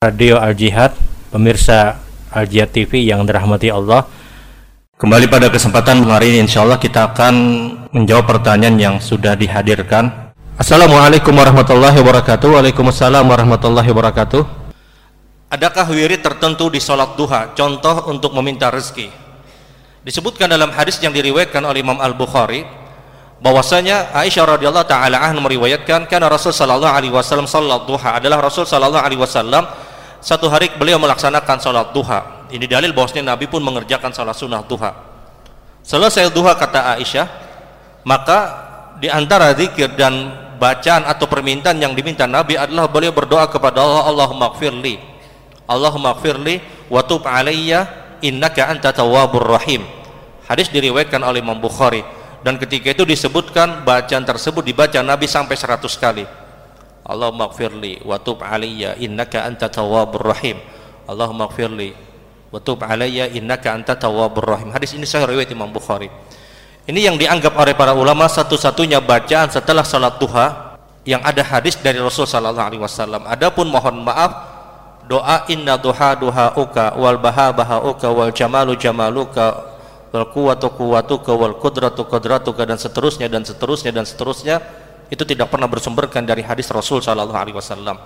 Radio Al Jihad, pemirsa Al Jihad TV yang dirahmati Allah. Kembali pada kesempatan hari ini insya Allah kita akan menjawab pertanyaan yang sudah dihadirkan. Assalamualaikum warahmatullahi wabarakatuh. Waalaikumsalam warahmatullahi wabarakatuh. Adakah wirid tertentu di sholat duha? Contoh untuk meminta rezeki. Disebutkan dalam hadis yang diriwayatkan oleh Imam Al Bukhari bahwasanya Aisyah radhiyallahu taala anha meriwayatkan karena Rasul sallallahu alaihi wasallam salat duha. Adalah Rasul sallallahu alaihi wasallam satu hari beliau melaksanakan sholat duha. Ini dalil bahwasanya Nabi pun mengerjakan sholat sunnah duha. Selesai duha kata Aisyah maka di antara zikir dan bacaan atau permintaan yang diminta Nabi adalah beliau berdoa kepada Allah Allahumma gfirli Allahumma gfirli wa tub alayya innaka anta tawwabur rahim. Hadis diriwayatkan oleh Imam Bukhari dan ketika itu disebutkan bacaan tersebut dibaca Nabi sampai 100 kali. Allahumma gfirli wa tub alayya innaka anta tawwabur rahim. Allahumma gfirli wa tub alayya innaka anta tawwabur rahim. Hadis ini sahih riwayat Imam Bukhari. Ini yang dianggap oleh para ulama satu-satunya bacaan setelah salat duha yang ada hadis dari Rasul sallallahu alaihi wasallam. Adapun mohon maaf doa inna duha duhauka wal baha bahauka wal jamalu jamaluka wal quwwatu quwwatuka wal qudratu qudratuka dan seterusnya dan seterusnya dan seterusnya itu tidak pernah bersumberkan dari hadis Rasul Shallallahu Alaihi Wasallam.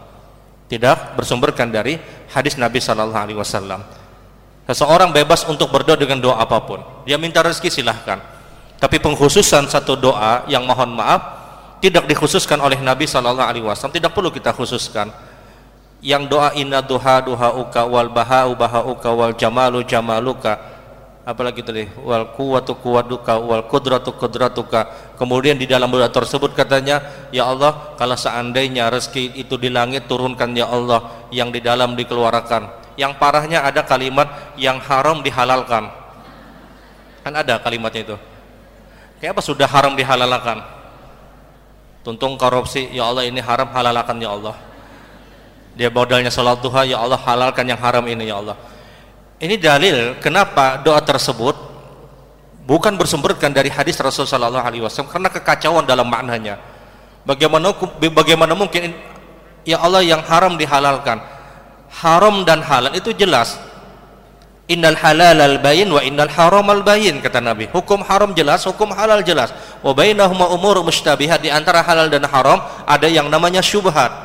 Tidak bersumberkan dari hadis Nabi Shallallahu Alaihi Wasallam. Seseorang bebas untuk berdoa dengan doa apa pun dia minta rezeki silahkan. Tapi pengkhususan satu doa yang mohon maaf tidak dikhususkan oleh Nabi Shallallahu Alaihi Wasallam tidak perlu kita khususkan. Yang doa inna duha duha uka wal baha baha uka wal jamalu jamaluka apalagi tadi wal kuwatu kuwaduka wal kudratu kudratuka kemudian di dalam doa tersebut katanya ya Allah kalau seandainya rezeki itu di langit turunkan ya Allah yang di dalam dikeluarkan. Yang parahnya ada kalimat yang haram dihalalkan. Kan ada kalimatnya itu. Kayak apa sudah haram dihalalkan? Tuntung korupsi ya Allah ini haram halalkan ya Allah. Dia modalnya salat duha ya Allah halalkan yang haram ini ya Allah ini dalil kenapa doa tersebut bukan bersumberkan dari hadis Rasul Shallallahu Alaihi Wasallam karena kekacauan dalam maknanya. Bagaimana bagaimana mungkin ya Allah yang haram dihalalkan? Haram dan halal itu jelas. Innal halal al bayin wa innal haram al bayin kata Nabi. Hukum haram jelas, hukum halal jelas. Wa bainahuma umur mustabihat di antara halal dan haram ada yang namanya syubhat.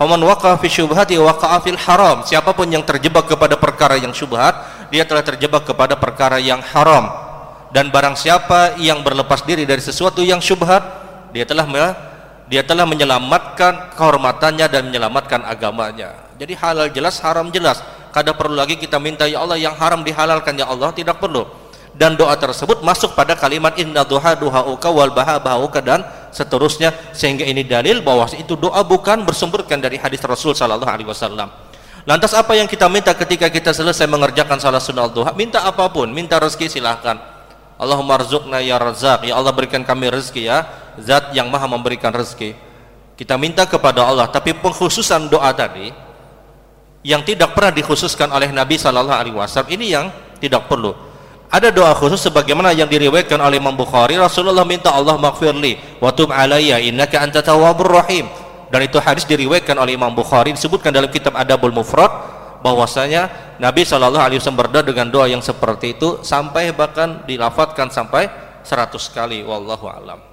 Faman waqa'a fi syubhati waqa'a haram. Siapa pun yang terjebak kepada perkara yang syubhat, dia telah terjebak kepada perkara yang haram. Dan barang siapa yang berlepas diri dari sesuatu yang syubhat, dia telah dia telah menyelamatkan kehormatannya dan menyelamatkan agamanya. Jadi halal jelas, haram jelas. Kada perlu lagi kita minta ya Allah yang haram dihalalkan ya Allah, tidak perlu. Dan doa tersebut masuk pada kalimat inna duha duhauka wal baha bahauka dan seterusnya sehingga ini dalil bahwa itu doa bukan bersumberkan dari hadis Rasul sallallahu alaihi wasallam. Lantas apa yang kita minta ketika kita selesai mengerjakan salat sunnah duha? Minta apa pun, minta rezeki silahkan. Allahumma rzuqna ya razak, ya Allah berikan kami rezeki ya, zat yang maha memberikan rezeki. Kita minta kepada Allah, tapi pengkhususan doa tadi yang tidak pernah dikhususkan oleh Nabi sallallahu alaihi wasallam ini yang tidak perlu ada doa khusus sebagaimana yang diriwayatkan oleh Imam Bukhari Rasulullah minta Allah maghfirli wa tub alayya innaka anta tawwabur rahim. Dan itu hadis diriwayatkan oleh Imam Bukhari disebutkan dalam kitab Adabul Mufrad bahwasanya Nabi Shallallahu alaihi wasallam berdoa dengan doa yang seperti itu sampai bahkan dilafatkan sampai 100 kali wallahu alam